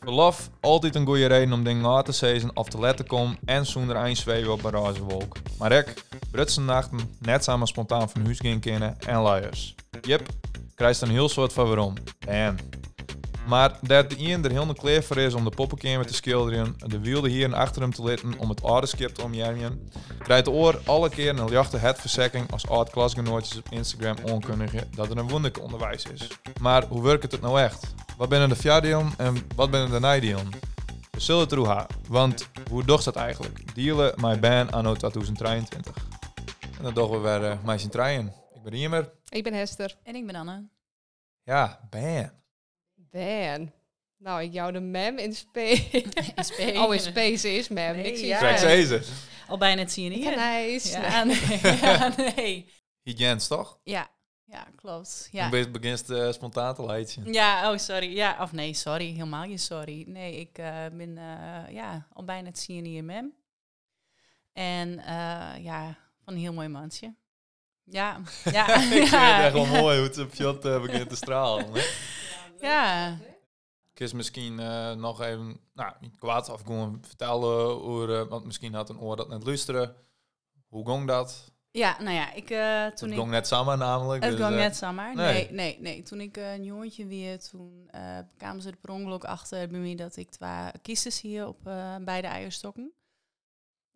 Verlof, altijd een goede reden om dingen na te zezen of te letten komen en zonder eindzweven op een. Maar ik, Brutse nachten, net samen spontaan van huis gaan kennen en luiers. Jep, krijgt een heel soort van waarom. Bam. Maar dat de een er heel klaar voor is om de poppenkamer te schilderen, de wielde hier en achter hem te litten om het oude skip te omjammen, krijgt de oor alle keer een lichte hetverzekking als oud klasgenootjes op Instagram onkundigen dat er een wonderlijk onderwijs is. Maar hoe werkt het nou echt? Wat binnen de fjardelen en wat binnen de nijdelen? We zullen het erover hebben, want hoe docht dat eigenlijk? Dealen mijn band anno 2023. En dan doen we weer uh, mijn trein. Ik ben Riemer. Ik ben Hester. En ik ben Anne. Ja, band. Ben. Nou, ik jou de mem in spe. In spe. Oh, in space is mem. Nee, ik zie ja. Ze Al bijna het zien hier. ijs. Ja, nee. Ja, nee. Hygiëns, toch? Ja, ja klopt. Ja. Dan begint het uh, spontaan te leidje. ja, oh sorry. Ja, of nee, sorry. Helemaal je sorry. Nee, ik eh, ben eh, ja, al bijna het zien hier mem. En eh, ja, van een heel mooi mansje. Ja, ja. ik vind het echt wel mooi hoe het op uh, begint te stralen. Ja, Ik is misschien uh, nog even, nou, kwaad of gewoon vertellen over, uh, want misschien had een oor dat net luisteren. Hoe ging dat? ja, nou ja, ik uh, toen het ik... ging net samen namelijk. Het dus, ging eh, net samen. nee. Nee, nee, nee. Toen ik eh, een jongetje weer, toen eh, kwamen ze er per ongeluk achter bij mij dat ik twee kistjes hier op eh, beide eierstokken.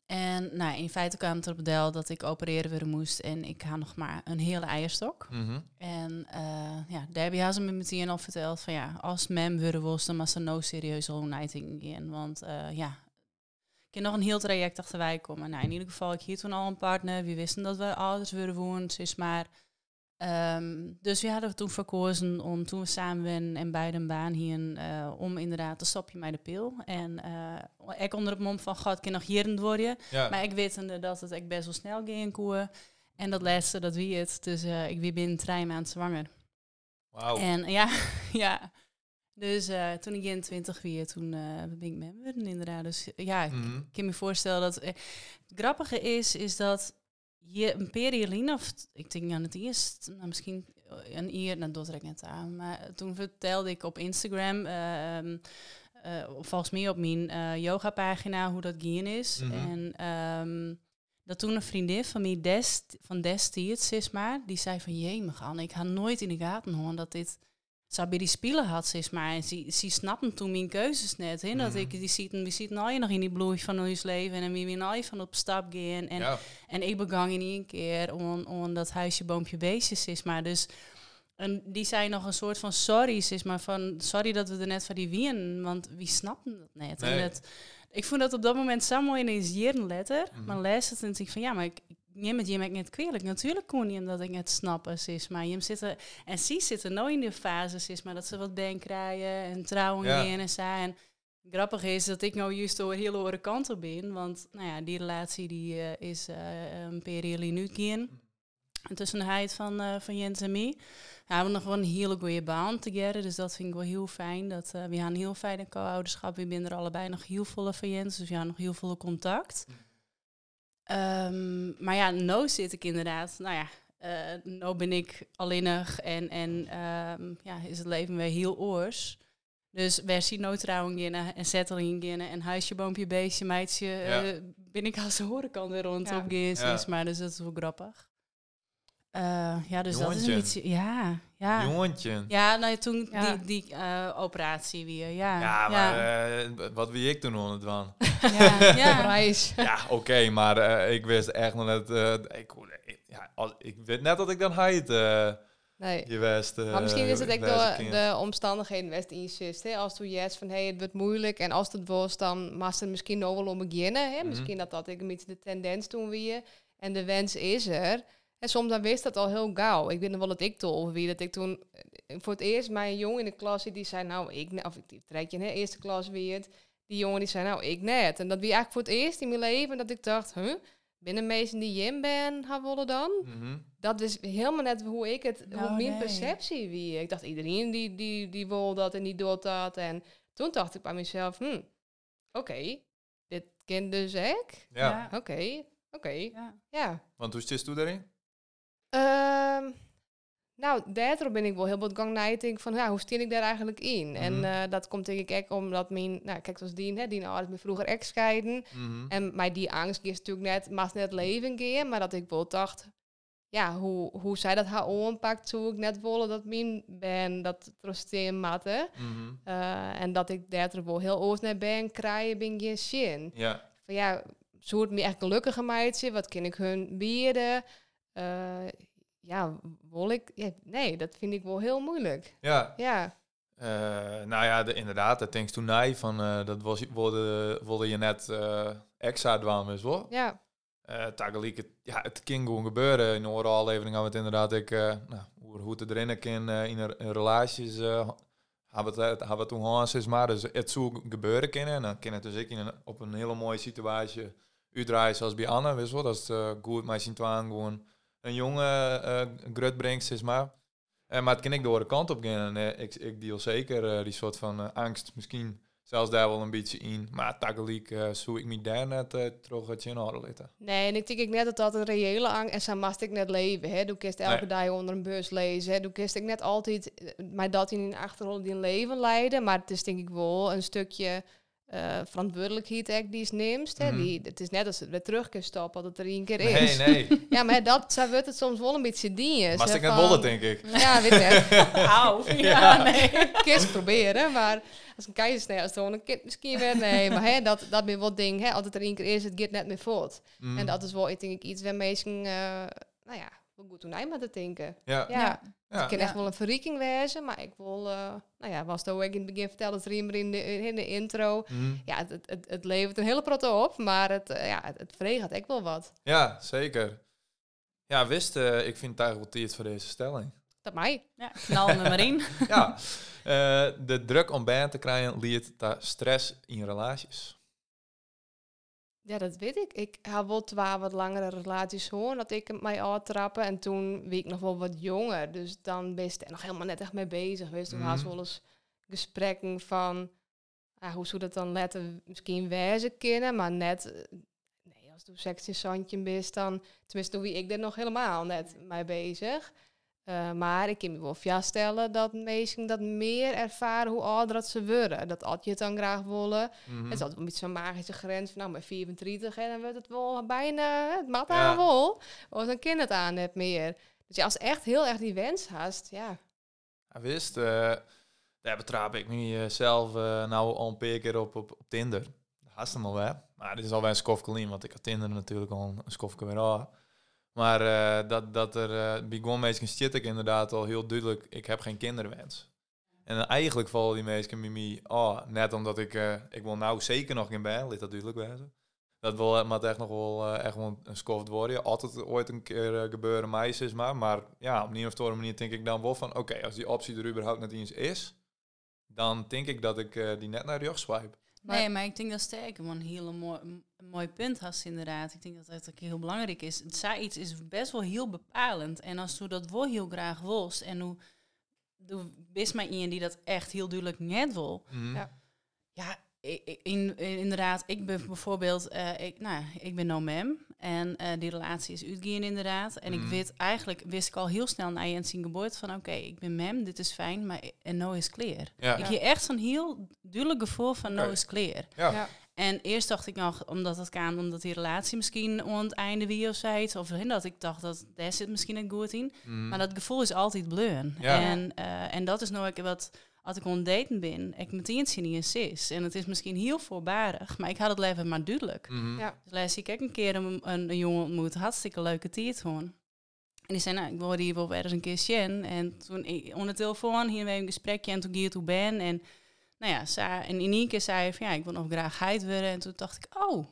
En nou, in feite kwam het erop deel dat ik opereren weer moest en ik had nog maar een hele eierstok. mhm. En eh, ja, daar hebben ze me meteen al verteld van ja, als mem willen was, dan was ze nou serieus al nighting in. Want eh, ja, ik heb nog een heel traject achterwij komen. Nou, in ieder geval, ik hier toen al een partner. We wisten dat we ouders willen wonen, is maar. Ehm, dus we hadden toen verkozen om toen we samen waren en bij een baan hier, eh, om inderdaad te stopje met de pil. En eh, ik onder het mom van, god, ik kan nog hier worden. Ja. Maar ik wetende dat het ik best wel snel ging koe. En dat laatste, dat wie het. Dus eh, ik weer binnen drie maanden zwanger. Wauw. En ja, ja. Dus toen ik 21 weer, toen ben ik met me inderdaad. Dus ja, ik Mhm. kan me voorstellen dat... het grappige is, is dat je een periode, of ik denk aan het eerst, nou, misschien een uur, nou dat ik net aan. Maar toen vertelde ik op Instagram, ehm, eh, volgens mij op mijn eh yoga-pagina, hoe dat gaan is. Mhm. En ehm, dat toen een vriendin van mij dest, van destijds, zeg maar, die zei van, jee, Anne, ik had nooit in de gaten horen dat dit zo bij die spelen had, zeg maar. En ze, ze snapten toen mijn keuzes net, hè. Dat Mhm. ik, die zitten, we zitten al nog in die bloei van ons leven en we willen al van op stap gaan. En, ja. en ik begang in één keer om, om dat huisje, boompje, beestjes, is maar. Dus en die zei nog een soort van sorry, is maar van sorry dat we er net van die wien, want wie snapten dat net? Nee. En dat, ik vond dat op dat moment zo mooi in een letter. Mhm. Maar lees het en denk van ja, maar ik, het je me niet kwalijk. Natuurlijk kon niet omdat ik het snap, is maar je zitten en ze zitten nou in de fase, is maar dat ze wat ben krijgen en trouwen Ja. en zo. En grappig is dat ik nou juist door heel andere kant op ben, want nou ja, die relatie die eh, is eh, een periode nu gaan. En tussen de heid van, eh, van Jens en mij. We hebben nog wel een hele goede baan together, dus dat vind ik wel heel fijn. Dat, we gaan heel fijn co-ouderschap. We zijn er allebei nog heel volle van Jens, dus we hebben nog heel veel contact. Ehm, maar ja, nu zit ik inderdaad, nou ja, eh nu ben ik alleenig en, en ehm, ja, is het leven weer heel oors. Dus nou trouwen beginnen en settling en huisje, boompje, beestje, meidje, Ja. eh, ben ik als de horenkant weer rond Ja. op geest, Ja. is maar dus dat is wel grappig. Eh, ja, dus dat is beetje, ja, ja. Jongetje. Ja, nou toen Ja. die, die eh, operatie weer, ja. Ja, maar eh, wat wie ik toen het waan? ja, ja. Prijs. ja, oké, maar eh, ik wist echt nog net... eh, ik, ik- ja, als, ik weet net dat ik dan heid eh Nee. je wist. eh, Maar misschien is het ook door de omstandigheden best insist. Hè? Als toen yes van hey, het wordt moeilijk en als het was, dan mag het misschien nog wel om beginnen. Hè? Mhm. Misschien dat dat ik een beetje de tendens toen weer. En de wens is er. En soms dan wist dat al heel gauw. Ik weet nog wel dat ik toen wie dat ik toen eh, voor het eerst mijn jongen in de klas die zei nou ik of ik trek je hè eerste klas weer het. Die jongen die zei nou ik net. En dat wie eigenlijk voor het eerst in mijn leven dat ik dacht, huh? Binnen meesten die Jim ben, gaan willen dan? Mhm. dat is helemaal net hoe ik het, hoe Nou, mijn nee. perceptie wie. Ik dacht iedereen die, die, die wil dat en die doet dat. En toen dacht ik bij mezelf, hm, oké, dit kind dus ik. Ja. Oké, oké, Ja. ja. want hoe zit je daarin? Ehm, Nou, daardoor ben ik wel heel wat gang nadenken van, ja, hoe steen ik daar eigenlijk in? Mhm. En eh, dat komt denk ik ook omdat mijn, nou, kijk, zoals die, hè, die ouders me vroeger ex scheiden. Mhm. En mij die angst is natuurlijk net, mag net leven gaan, maar dat ik wel dacht, ja, hoe, hoe zij dat haar aanpakt, zou ik net willen dat mijn ben dat trosteren matte. Mhm. Eh, en dat ik daardoor wel heel oos naar ben krijgen, ben geen zin. Ja. Van ja, zou het me echt gelukkiger meidje, wat kan ik hun bieden? Eh, ja, wil ik, ja, nee, dat vind ik wel heel moeilijk. Ja. Ja, Eh, nou ja, de, inderdaad, dat denkst toen nee van uh, dat was wilde, wilde je net uh, extra dwaan is hoor. ja. Uh, het, ja, het kan gewoon gebeuren. In de aflevering gaan we het inderdaad ik, nou, hoe, hoe het erin kan in, in relaties hebben het, hebben het toen is maar dus het zou gebeuren kunnen en dan kan het dus ik in een, op een hele mooie situatie uitdraaien zoals bij Anne, wist wel, dat is goed maar zien gewoon een jonge uh, is maar. Uh, maar het kan ik door de kant op gaan en uh, ik, ik deel zeker die soort van angst misschien zelfs daar wel een beetje in. Maar tagaliek uh, zou ik me daar net uh, terug het in hadden laten. Nee, en ik denk ik net dat dat een reële angst is. En mast ik net leven. Hè. Doe kist elke nee. dag onder een bus lezen. Hè. Doe kist ik net altijd maar dat in een achtergrond die een leven leiden. Maar het is denk ik wel een stukje uh, verantwoordelijkheid echt die is neemt. Hè. Mhm. Die, het is net als het weer terug kan stoppen dat het er één keer Nee, is. nee. Ja, maar dat zo wordt het soms wel een beetje dienst. Maar ik net van- bollen, denk ik. Ja, weet je. Auw. Ja, Ja. nee. Kist proberen, maar als een keizersnee als dan een kind misschien weer nee, maar hè, dat dat ben wel ding, hè, als het er één keer is, het gaat net meer voort. Mm. En dat is wel, ik denk ik, iets waar mensen, eh, nou ja, goed doen met te denken. Ja, Ja, Ja. ja. het kan Ja. echt wel een verrieking wezen, maar ik wil, eh, nou ja, was het ook in het begin verteld, het riemer in de, in de intro. Mhm. Ja, het, het, het, het levert een hele protte op, maar het, eh, ja, het, het echt wel wat. ja zeker. Ja, wist, eh, ik vind het eigenlijk voor deze stelling. Dat mij. Ja, knal er maar in. ja, eh, de druk om bij te krijgen leidt tot stress in relaties. Ja, dat weet ik. Ik had wel twee wat langere relaties hoor, dat ik mij uittrappen. En toen wie ik nog wel wat jonger. Dus dan ben je er nog helemaal net echt mee bezig geweest. Toen Mhm. had ze wel eens gesprekken van... ah, hoe zou dat dan letten misschien wijzen kunnen, maar net... eh, Nee, als toen seks in zandje bent, dan... Tenminste, toen wie ik er nog helemaal net mee bezig. Eh, maar ik kan me wel vaststellen dat mensen dat meer ervaren hoe ouder dat ze worden. Dat had je het dan graag willen. Mhm. Het is altijd een beetje zo'n magische grens van nou, met 34 en dan wordt het wel bijna het mat Ja. aan wel. Of dan kind het aan net meer. Dus ja, als echt heel erg die wens hast, ja. Ja, wist, eh, daar betrap ik mezelf eh nou al een paar keer op, op, op Tinder. Dat haast hem al wel. Maar dit is alweer een skofje in, want ik had Tinder natuurlijk al een, een skofje weer aan. Maar eh, dat, dat er uh, bij gewoon mensen zit ik inderdaad al heel duidelijk, ik heb geen kinderwens. En eigenlijk vallen die bij mij, oh, net omdat ik, eh, ik wil nou zeker nog geen bij, liet dat duidelijk wezen. Dat wil maar echt nog wel eh, echt wel een skoft worden. Altijd ooit een keer eh, gebeuren, meisjes maar. Maar ja, op een of andere manier denk ik dan wel van... Oké, als die optie er überhaupt net eens is... dan denk ik dat ik eh, die net naar rechts swipe. Maar- Nee, maar ik denk dat sterk een heel mooi, een mooi punt hast inderdaad. Ik denk dat dat ook heel belangrijk is. Het zij iets is best wel heel bepalend. En als je dat wel heel graag wilt en hoe de best maar iemand die dat echt heel duidelijk net wil. Mhm. Ja. Ja, in, in- inderdaad. Ik ben bijvoorbeeld, eh, ik, nou, ik ben no mem en eh, die relatie is uitgaan inderdaad. En ik weet eigenlijk, wist ik al heel snel na je zien geboorte van oké, ik ben mem, dit is fijn, maar en no is clear. Ja. Ik heb echt zo'n heel duidelijk gevoel van no is clear. Ja. Ja. En eerst dacht ik nog, omdat het kan, omdat die relatie misschien aan het einde wie of zoiets, of hè, dat ik dacht dat daar zit misschien een goed in. Mhm. Maar dat gevoel is altijd bleun. Ja. En, eh, en dat is nou ook wat, als ik aan het daten ben, ik meteen zie niet eens is. En het is misschien heel voorbarig, maar ik had het leven maar duidelijk. Mhm. Ja. Dus laatst zie ik ook een keer een, een, een jongen ontmoet, hartstikke leuke tijd gewoon. En die zei, nou, ik wil hier wel weer eens een keer zien. En toen ik, onder de telefoon, hier een gesprekje en toen ging je toe ben. En nou ja, en in één keer zei hij van, ja, ik wil nog graag heid worden. En toen dacht ik, oh,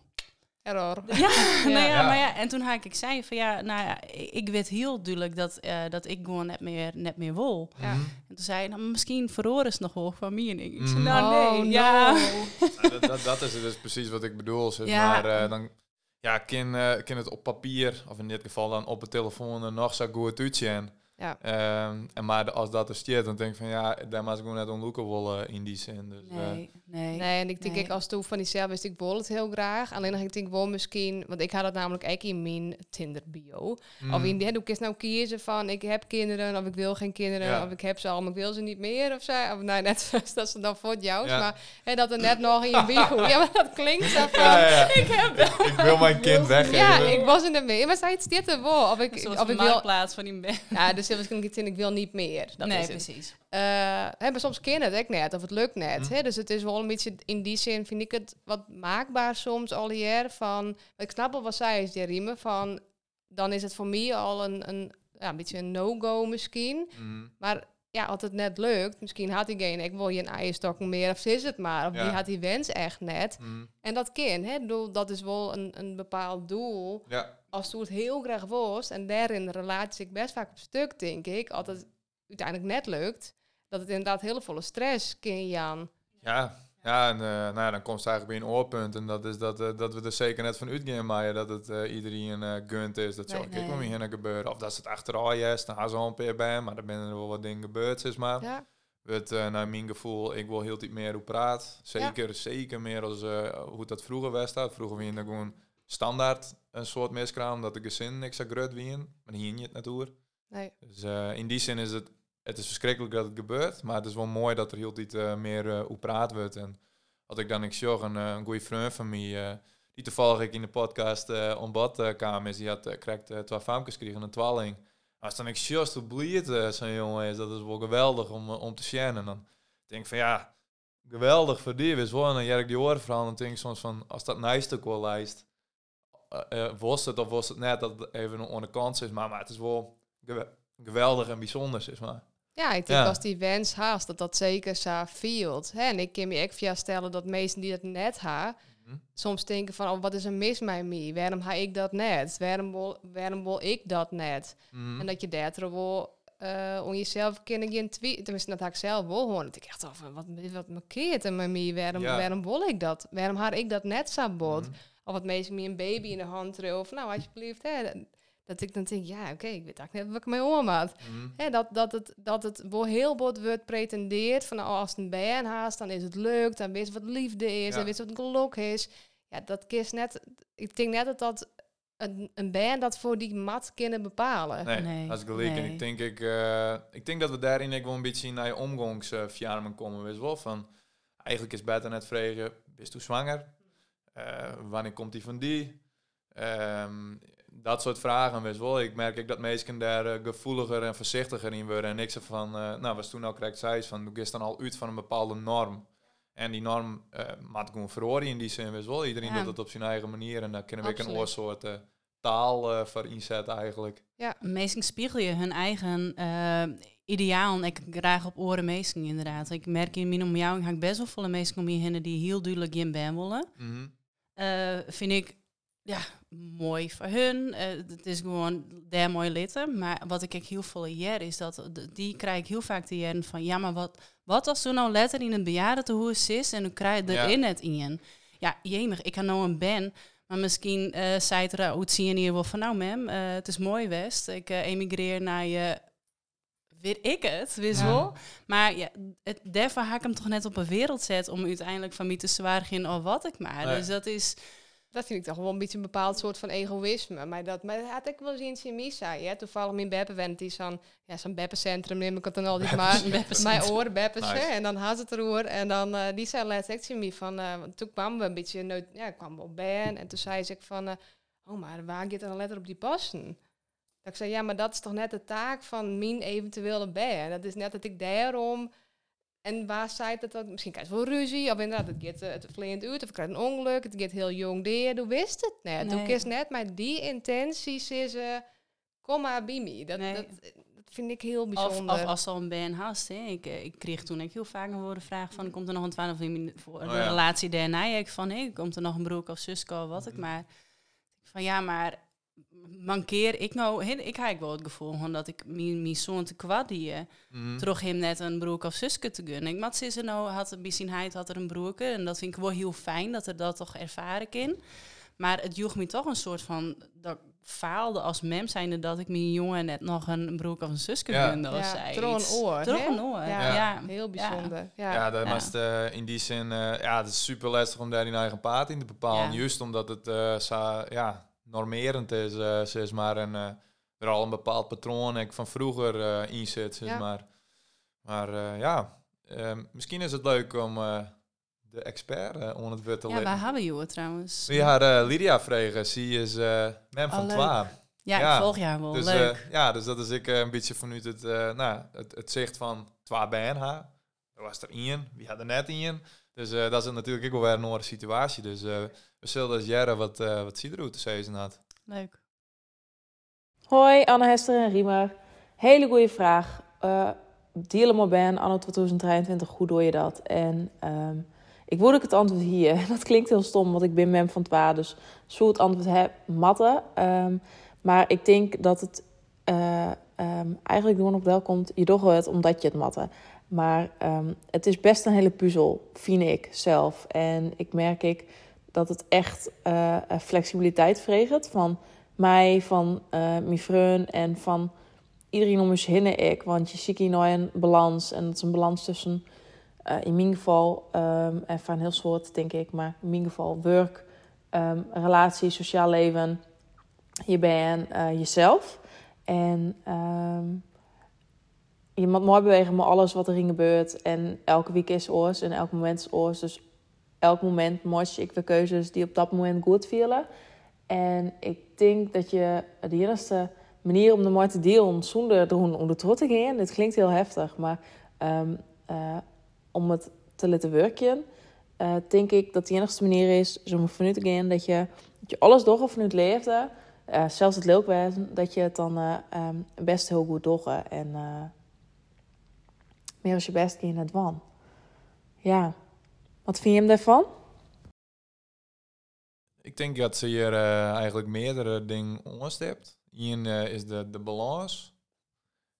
Error. ja, nou ja, Ja. maar ja. En toen had ik zei van, ja, nou ja, ik weet heel duidelijk dat, eh, dat ik gewoon net meer, net meer wil. Ja. Mhm. En toen zei hij, nou, misschien verhoren ze nog wel van mening. Ik zei, Mhm. nou nee, Oh, ja. no. Ja, dat, dat, dat is dus precies wat ik bedoel. Zeg. Ja. Maar eh, dan ja, kan, eh, kan het op papier, of in dit geval dan op de telefoon, nog zo goed uitzien. Ja. Ehm, en maar als dat er stiert, dan denk ik van ja, daar mag ik gewoon net onloeken willen in die zin. Dus, eh, Nee, nee. Nee, en ik denk, Nee. ik als toe van diezelfde wist ik wil het heel graag. Alleen dan ik denk wel misschien, want ik had het namelijk ook in mijn Tinder bio. mm, Of in die, hoe kun je nou kiezen van ik heb kinderen of ik wil geen kinderen Ja. of ik heb ze al, maar ik wil ze niet meer of zo. Of nou, net zoals dat ze dan voor jou, Ja. maar hè, dat er net nog in je bio. ja, maar dat klinkt zo van. ja. Ik heb ik, ik wil mijn kind weggeven. Ja, ik was in de mee. Maar zei het dit er wel? Of ik, of van ik wil. marktplaats van die. Ja, dus heel waarschijnlijk in ik wil niet meer. Dat nee, is het. precies. Eh, hè, maar soms kan het net, of het lukt net. Mhm. Hè? Dus het is wel een beetje, in die zin vind ik het wat maakbaar soms al hier. Van, ik snap wel wat zij is, die riemen, van dan is het voor mij al een, een, ja, een beetje een no-go misschien. Mm, Maar ja, als het net lukt, misschien had diegene, ik wil je een eierstok meer, of is het maar. Of Ja. die had die wens echt net. mm, En dat kan, hè? Ik bedoel, dat is wel een, een bepaald doel. ja, Als het heel graag was, en daarin de relatie ik best vaak op stuk, denk ik, als het uiteindelijk net lukt, dat het inderdaad heel volle stress kan Jan. ja. Ja, en eh, nou ja, dan komt het eigenlijk bij een oorpunt. En dat is dat, eh, dat we er zeker net van uitgaan, maar dat het eh, iedereen eh gunt is. Dat zo, Nee. kijk Nee. hier gebeuren. Of dat ze het achteraan is, dan gaan ze al een keer bij, maar er zijn er wel wat dingen gebeurd, zeg maar. Ja, Het, naar mijn gevoel, ik wil heel iets meer hoe praat. Zeker, zeker meer als eh, hoe dat vroeger was. Dat. Vroeger wie er gewoon standaard een soort miskraam dat de gezin niks zo groot wien, maar hier niet natuurlijk. nee. Dus eh, in die zin is het, het is verschrikkelijk dat het gebeurt, maar het is wel mooi dat er heel iets eh, meer eh hoe praat wordt. En had ik dan ik zag een, een goede vriend van mij, die toevallig ik in de podcast eh ontbad kwam, is die had uh, krijgt twee famkes gekregen, een twaalling. Als dan ik just hoe blij zo'n jongen is, dat is wel geweldig om, om te zien. En dan denk ik van ja, geweldig voor die, is wel. En dan jerk die oren vooral, dan denk ik soms van, als dat nice ook wel lijst, was het of was het net dat het even een kans is, maar, maar het is wel gewe- geweldig en bijzonder, zeg maar. Ja, ik denk Ja. als die wens haast, dat dat zeker zo. Hè? En ik kan me ook via stellen dat mensen die dat net ha, Mhm. soms denken van, oh, wat is er mis met mij? Waarom ha ik dat net? Waarom wil, waarom wil ik dat net? Mhm. En dat je daar wel eh om jezelf kunnen geen tweet. Tenminste, dat had ik zelf wel hoor. Dat ik echt af, wat, wat markeert er met mij? Waarom, Ja. waarom wil ik dat? Waarom had ik dat net zo bot? Mhm. Of wat mensen me een baby in de hand terug. Of nou, alsjeblieft. Hè, dat ik dan denk, ja, oké, ik weet eigenlijk net wat ik mee om had. Mhm. Hè, dat, dat, het, dat het wel heel bot wordt pretendeerd van oh, als het een baan haast, dan is het leuk, dan weet je wat liefde is, Ja. dan weet je wat geluk is. Ja, dat kiest net. Ik denk net dat dat een, een band dat voor die mat kunnen bepalen. Nee, Nee, dat is gelijk. En ik denk, ik, eh, ik denk dat we daarin ook wel een beetje naar je omgangsverjaardag komen. Weet je wel, van eigenlijk is beter net vragen, bist u zwanger? Eh, wanneer komt die van die? Ehm, dat soort vragen, je wel. Ik merk ik dat mensen daar eh, gevoeliger en voorzichtiger in worden. En ik zeg van, eh, nou, wat toen krijgt zij is van, je is dan al uit van een bepaalde norm. En die norm uh, maakt gewoon verhoren in die zin, je wel. Iedereen Ja. doet het op zijn eigen manier. En daar kunnen we ook een oorsoort taal voor inzetten eigenlijk. Meestal spiegel je hun eigen ideaal. En ik graag op oren meestal inderdaad. Ik merk in mijn omjouwing ik best wel veel mensen om je die heel duidelijk geen ben willen. Mhm. Eh, vind ik ja, mooi voor hun. Eh, het is gewoon daar mooi litten. Maar wat ik heel veel hier is dat de- die krijg ik heel vaak te jaren van ja, maar wat, wat als er nou letter in het bejaardentehuis is en dan krijg je Ja. erin net in. Ja, jemig, ik kan nou een ben. Maar misschien eh zei het er hoe zie je hier wel van nou mem, het is mooi West. Ik emigreer naar je. Weet ik het, Ja. wel. Maar ja, het, daarvoor ga ik hem toch net op een wereld zetten om uiteindelijk van mij te zwaar in of wat ik maar. Nee. Dus dat is. Dat vind ik toch wel een beetje een bepaald soort van egoïsme. Maar dat, maar dat had ik wel eens in Misa. Ja, toevallig mijn beppe went die zo'n ja, zo'n beppencentrum neem ik het dan altijd maar. Mijn beppes, Nice. hè. En dan had het erover. En dan, eh, die zei laatst echt me van... eh, toen kwamen we een beetje... neut- Ja, kwam op Ben. En toen zei ze van... eh, oh, maar waar gaat er dan letter op die passen? Dat ik zei, ja, maar dat is toch net de taak van mijn eventuele Ben. Dat is net dat ik daarom... En waar zei het dat? Misschien krijg je wel ruzie. Of inderdaad, het gaat eh, het vleend uit. Of ik krijg een ongeluk. Het gaat heel jong deer. Toen wist het net. Toen Nee. kies net maar die intenties is... eh kom maar bij me. Dat, Nee. dat, dat vind ik heel Of, bijzonder. of als al een band hast. Hè. Ik, eh, ik kreeg toen ook heel vaak een de vraag van... komt er nog een twaalf voor een Oh ja. relatie daarna? Ik van, hé, komt er nog een broek of zusko of wat ik Mhm. maar. Van ja, maar mankeer ik nou... hè, Ik heb wel het gevoel dat ik mijn, mijn zoon te kwad die... terug hem net een broek of zuske te gunnen. Ik mat ze nou had een beetje hij had er een broeke en dat vind ik wel heel fijn dat er dat toch ervaren kan. Maar het joeg me toch een soort van dat, faalde als mem zijnde dat ik mijn jongen net nog een broek of een zusje Ja. gunde of Ja, door een oor, hè? een oor, Ja. ja. Ja. Heel bijzonder. Ja. Ja, dat Ja. was eh, in die zin, eh, ja, het is super lastig om daar in eigen paard in te bepalen. Ja. Juist omdat het eh, zo, ja, normerend is, eh, zeg maar, en eh, er al een bepaald patroon ik van vroeger eh in zit, zeg Ja. maar. Maar ja, ehm, misschien is het leuk om de expert onder het woord te Ja, waar hebben jullie trouwens? We haar eh, Lydia vregen. Ze is mem Oh, van. Twa. Ja, Ja, ik volg jou wel. Dus, Leuk. ja, dus dat is ik een beetje vanuit het, nou, het, het zicht van Twa BNH. Er was er één, wie had er net één. Dus eh, dat is natuurlijk ook wel weer een andere situatie. Dus eh, we zullen eens jaren wat, eh wat te zeggen had. Leuk. Hoi, Anne Hester en Riemer. Hele goede vraag. Uh, Dielemo ben, anno 2023, hoe doe je dat? En ehm, ik wil ook het antwoord hier. Dat klinkt heel stom, want ik ben mem van Twa, dus zo het antwoord heb, matten. Ehm, maar ik denk dat het eh, ehm, eigenlijk gewoon op wel komt, je doet het omdat je het matten. Maar ehm, het is best een hele puzzel, vind ik zelf. En ik merk ik dat het echt eh, flexibiliteit vreegt van mij, van eh mijn vriend en van iedereen om ons heen ik. Want je ziet hier nou een balans. En dat is een balans tussen, eh, in mijn geval, ehm, en van heel soort denk ik, maar in mijn geval werk, ehm, relatie, sociaal leven. Je bent jezelf. En je moet mooi bewegen met alles wat erin gebeurt. En elke week is oors en elk moment is oors. Dus elk moment moest ik weer keuzes die op dat moment goed vielen. En ik denk dat je de enige manier om de mooi te delen zonder de trots te gaan, dit klinkt heel heftig, maar um, uh, om het te laten werken, uh, denk ik dat de enige manier is om vanuit te gaan dat je, dat je alles door of vanuit leefde, uh, zelfs het leuk dat je het dan um, best heel goed doet en meer als je best in het wan. Ja, wat vind je hem daarvan? Ik denk dat ze hier uh, eigenlijk meerdere dingen onderstept. Eén uh, is de, de balans.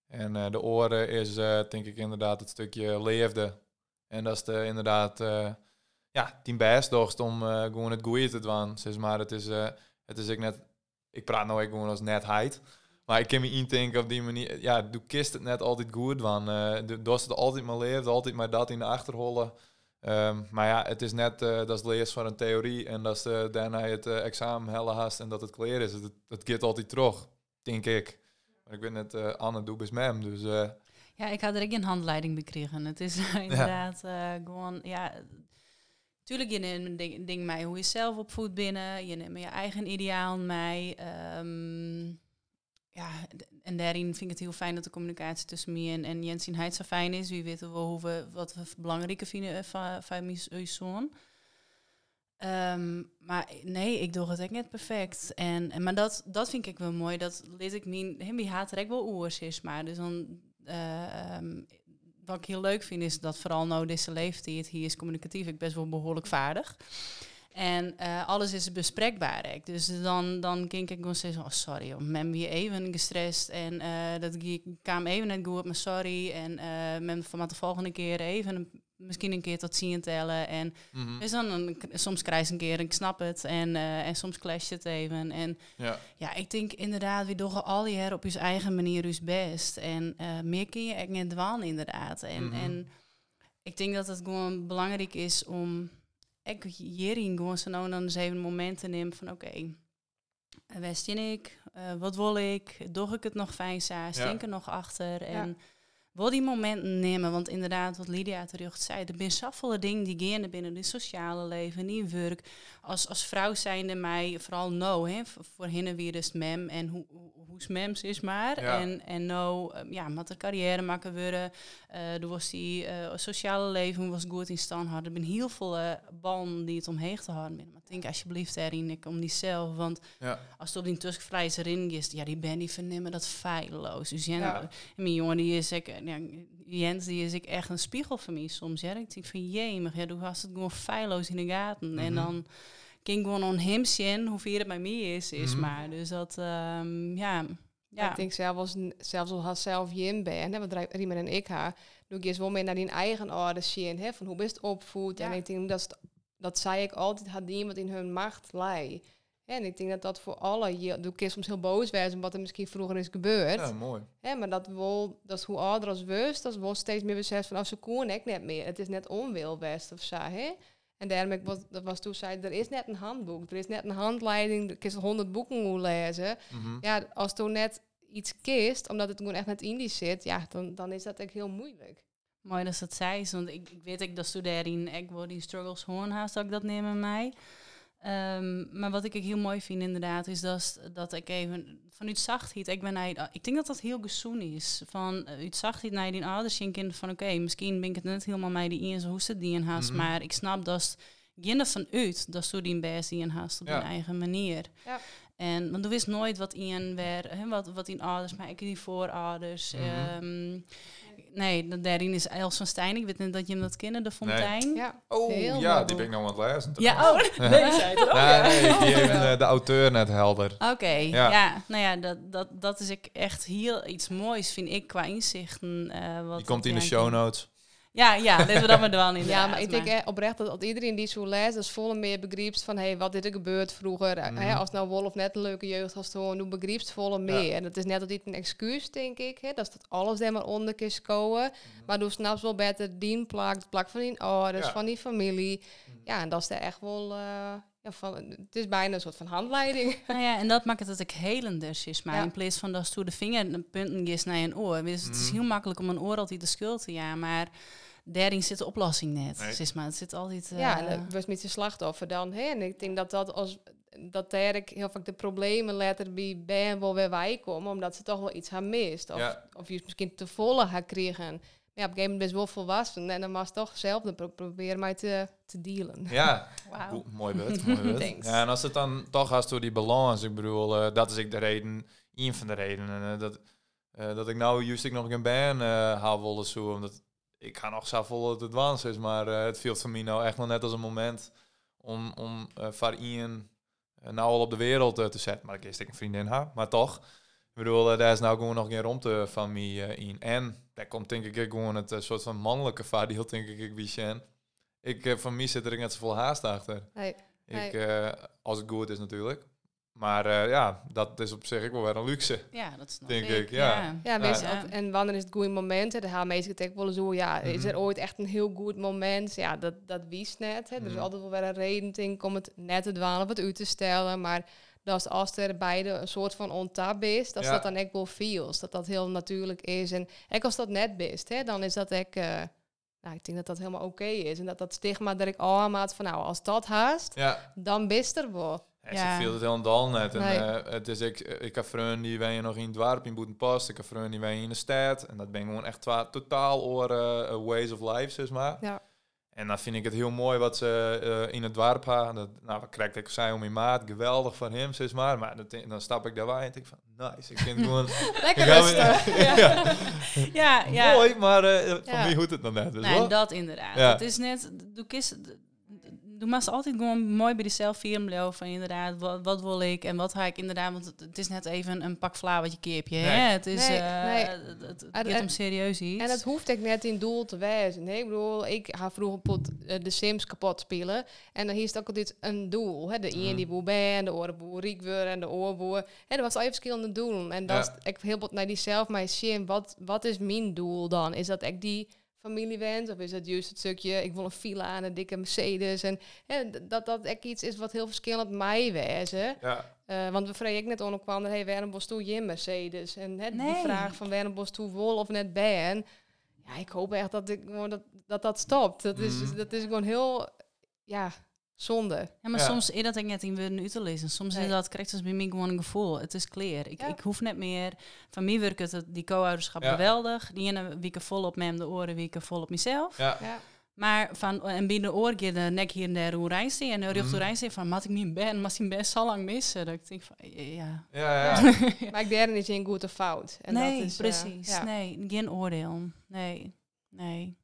En uh, de oren is denk ik inderdaad het stukje leefde. En dat is de, inderdaad ja, tien best om gewoon het goede te doen. Maar, het is, het is ik net, ik praat nou gewoon als netheid. Maar ik kan me indenken op die manier, ja, du kist het net altijd goed, want uh, du doet het altijd maar leeft, altijd maar dat in de achterhollen. Um, maar ja, het is net, uh, dat is lees van een theorie en dat is uh, daarna het uh, examen helle hast en dat het klaar is. Het, het gaat altijd terug, denk ik. Maar ik weet net, Anne bij mem, dus... ja, ik had er ook een handleiding bekregen. Het is inderdaad ja. gewoon, ja... Tuurlijk, je neemt een ding, ding mee hoe je zelf opvoedt binnen. Je neemt je eigen ideaal mee. Um, ja, en daarin vind ik het heel fijn dat de communicatie tussen mij en, en Jens en Heid zo fijn is. Wie weten we hoe we, wat we belangrijker vinden van, van mijn zoon. Um, maar nee, ik doe het echt net perfect. En, maar dat, dat vind ik wel mooi. Dat lees ik mijn, hem wie haat er wel oors is. Maar dus dan, uh, um, wat ik heel leuk vind is dat vooral nou deze leeftijd, hier is communicatief, ik best wel behoorlijk vaardig. En uh, alles is bespreekbaar. Hè. Dus dan, dan ging ik gewoon zeggen, oh sorry, joh, men weer even gestrest. En uh, dat kwam even net goed, maar sorry. En uh, men van de volgende keer even misschien een keer tot zien tellen. En mm -hmm. dus dan een, soms krijg je een keer, ik snap het. En, en soms clasht het even. En ja, ja ik denk inderdaad, we doen al die her op je eigen manier dus best. En meer kun je echt niet dwalen inderdaad. En, Mhm. mm -hmm. en ik denk dat het gewoon belangrijk is om ik hierin gewoon zo nou dan eens even momenten nemen van oké, okay, wist je ik, uh, wat wil ik, doe ik het nog fijn saai, stink er nog achter? En Ja. Wil die momenten nemen, want inderdaad wat Lydia terug zei, er zijn zoveel dingen die gaan binnen het sociale leven, in werk, als, als vrouw zijnde mij vooral no, hè, voor hen weer dus mem en hoe hoe's mems is maar Ja. en en no, uh, ja, met de carrière maken worden, uh, er was die uh, sociale leven was goed in stand hadden, er zijn heel veel uh, banden die het omheen te houden maar denk alsjeblieft daarin ik om die zelf, want ja, als het op die tuskvlees erin is, ja, die ben die vernemen dat feilloos. Dus Ja. en mijn jongen, die is ik, ja, Jens, die is ik echt een spiegel voor mij soms. Ja, ik denk van jemig, ja, doe hast het gewoon feilloos in de gaten. En Mhm. dan ging gewoon on hem zien hoeveel het bij mij is, is Mhm. maar. Dus dat, ehm, ja, Ja. Ik denk zelf als, zelfs als hij zelf Jim ben, hè, wat Rie- Riemer en ik haar, doe ik eerst wel meer naar die eigen orde zien, hè, van hoe best opvoed. Ja. En ik denk dat, dat zij ik altijd had die wat in hun macht lei. En ik denk dat dat voor alle, je doe keer soms heel boos zijn wat er misschien vroeger is gebeurd. Ja, mooi. Hè, maar dat wel, dat is hoe ouder als wust, dat wel steeds meer besef van, als ze koen ik net meer. Het is net onwil best of zo, hè. En daarom, ik was, dat was toen zei, er is net een handboek, er is net een handleiding, er is honderd boeken hoe lezen. Mhm. Ja, als toen net iets kist, omdat het gewoon echt net in die zit, ja, dan, dan is dat echt heel moeilijk. Mooi dat ze het zei, want ik, ik weet ik dat studeren ik word die struggles gewoon haast dat ik dat neem met mij. Ehm, maar wat ik ook heel mooi vind inderdaad, is dat, dat ik even vanuit zachtheid, ik ben naar, ik denk dat dat heel gezoen is. Van uh, uit zachtheid naar die ouders en kinderen van oké, misschien ben ik het net helemaal mij die in zo hoe ze die in haast, Mhm. maar ik snap dat geen van uit dat ze die best die in haast op Ja. hun eigen manier. Ja. En want du wist nooit wat in weer, hè, wat, wat in ouders, maar ik die voorouders. Ehm, nee, daarin is Els van Stijn. Ik weet niet dat je hem dat kent, de fontein. Ja, Oh, Heel ja, mooi die ben ik nog aan het lezen. Ja, oh, nee, zei het ook. Nee, ja. die heeft eh, de auteur net helder. Oké, Ja. ja. nou ja, dat, dat, dat is ik echt heel iets moois, vind ik, qua inzichten. eh wat Die komt in de ja, show notes. Ja, ja, laten we dat maar doen in Ja, maar ik denk eh, oprecht dat, dat iedereen die zo leest, dus volle meer begrijpt van hey, wat is er gebeurd vroeger. Eh. Hè, als nou Wolf net een leuke jeugd had toen, nu begrijpt volle meer. En dat is net altijd een excuus, denk ik. Hè, dat is dat alles er maar onder kan scoren. Maar doe snaps wel beter die plak, de plak van die ouders, Ja. van die familie. Ja, en dat is er echt wel... eh, ja, van, het is bijna een soort van handleiding. Nou ja, en dat maakt het dat ik helenders is. Maar Ja. in plaats van dat stoer de vinger en punten is naar een oor. Dus het is Mhm. heel makkelijk om een oor altijd de schuld te ja, maar daarin zit de oplossing net. Nee. Zeg maar, het zit altijd... Ja, eh, en was met je slachtoffer dan. Hè? En ik denk dat dat als dat daar ik heel vaak de problemen later bij ben wel weer wij komen, omdat ze toch wel iets hebben mist. Of, Ja. of je misschien te volle gaan krijgen. Ja, op een gegeven moment best wel volwassen. En dan was het toch zelf pro- proberen mij te, te dealen. Ja. Cool, mooi beurt, mooi. Ja, en als het dan toch gaat door die balans, ik bedoel, eh, dat is ik de reden, een van de redenen, eh, dat, eh, dat ik nou juist ik nog geen baan eh haal willen zo, omdat ik ga nog zo vol het advance is, maar het viel voor mij nou echt nog net als een moment om, om Ian nou al op de wereld te zetten. Maar ik eerst ik een vriendin ha, maar toch. Ik bedoel, eh, daar is nou gewoon nog geen romte van mij eh, in. En daar komt denk ik gewoon het eh, soort van mannelijke vaardeel, denk ik, ik wie Shen. Ik, van mij zit er net zoveel haast achter. Nee, Ik, eh, als het goed is natuurlijk. Maar eh, ja, dat is op zich ook wel weer een luxe. Ja, dat snap Denk ik. ik, ja. Ja, Ja. en wanneer is het goede moment? Hè? De gaan meestal ook wel zo, ja, is Mhm. er ooit echt een heel goed moment? Ja, dat, dat wist net. Hè? Er is Mhm. altijd wel weer een reden denk, om het net te dwalen of het uit te stellen. Maar dat is als er beide een soort van ontap is, dat is Ja. dat dan echt wel feels. Dat dat heel natuurlijk is. En ook als dat net best, hè, dan is dat echt... eh, nou, ik denk dat dat helemaal oké is. En dat dat stigma dat ik aanmaat van, nou, als dat haast, Ja, dan bist er wel. en Ja. ze viel het helemaal net. En, Nee. eh, het is ik, ik heb vrienden die wij nog in het dorp in Boetenpost. Ik heb vrienden die wij in de stad. En dat ben gewoon echt twa- totaal oren eh, ways of life, zeg maar. Ja. En dan vind ik het heel mooi wat ze eh, in het dorp. Dat, nou, wat krijg ik zei om mijn maat. Geweldig van hem, zeg maar. Maar dat, dan stap ik daarbij en denk van, nice. Ik vind het gewoon... Lekker rustig. ja. Ja, ja. Mooi, maar eh van Ja. wie hoeft het nog net? Dus dat inderdaad. Ja. Het is net, doe kist, doe maar altijd gewoon mooi bij jezelf vieren blijven van inderdaad, wat, wat wil ik en wat ga ik inderdaad, want het, is net even een pak vla wat je Nee. hè? Het is, Nee, eh, nee. het, het, En- om serieus iets. En het hoeft ik net in doel te wijzen. Nee, ik bedoel, ik ga vroeger pot, eh, de Sims kapot spelen. En dan is het ook altijd een doel. Hè? De Mhm. een die boer ben, de andere boer riek weer en de oorboer. Hè, er was al verschillende doelen. En dat Ja. is ik heel wat naar die zelf maar sim. Wat, wat is mijn doel dan? Is dat ik die familiewens? Of is het juist het stukje, ik wil een villa en een dikke Mercedes? En hè, dat dat echt iets is wat heel verschillend mij wijzen. Ja, Eh, want we vregen ik net onderkwam, hey, waarom was toen je Mercedes? En hè, die vraag van waarom was toen wol of net ben. Ja, ik hoop echt dat ik, dat, dat dat stopt. Dat is, Mhm. dat is gewoon heel, ja, zonde. Ja, maar Ja. soms is dat ik net in woorden uit te lezen. Soms Nee. is dat correct als bij mij gewoon een gevoel. Het is clear. Ik, Ja. ik hoef net meer. Van mij werkt het die co-ouderschap Ja. geweldig. Die ene weken vol op mij, de oren weken vol op mezelf. ja. Ja, Maar van en binnen de oor keer de nek hier en daar hoe rijst en de rug rijst van mat ik niet ben, maar ik best zo lang missen. Dat ik denk van ja. Ja, ja. maar ik derde is geen goede fout. En nee, dat is, eh, precies. ja. Nee, geen oordeel. Nee. Nee.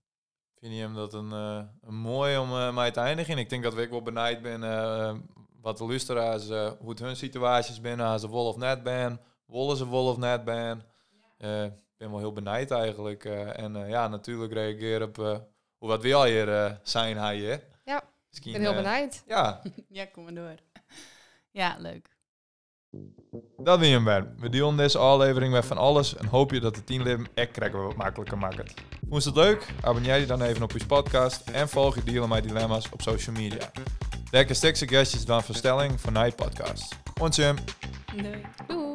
Vind je hem dat een, eh, een mooi om eh mij te eindigen? Ik denk dat ik wel benijd ben eh, wat de luisteraars, hoe het hun situaties binnen, als ze wol of net ben, wollen ze wol of net ben. Eh, Ik ben wel heel benijd eigenlijk. eh, en eh, ja, natuurlijk reageer op eh, hoe wat we al hier zijn, hij, hè? Ja, Misschien, ik ben heel benieuwd. Ja, Ja, kom maar door. Ja, leuk. Dat weer hem weer. We delen deze aflevering met van alles en hoop je dat de teamleden echt krijgen we wat makkelijker maakt. Vond je het leuk? Abonneer je dan even op je podcast en volg je Dealen My Dilemma's op social media. Lekker stuk suggesties dan voor stelling voor Night Podcast. Ons Doei. Doei.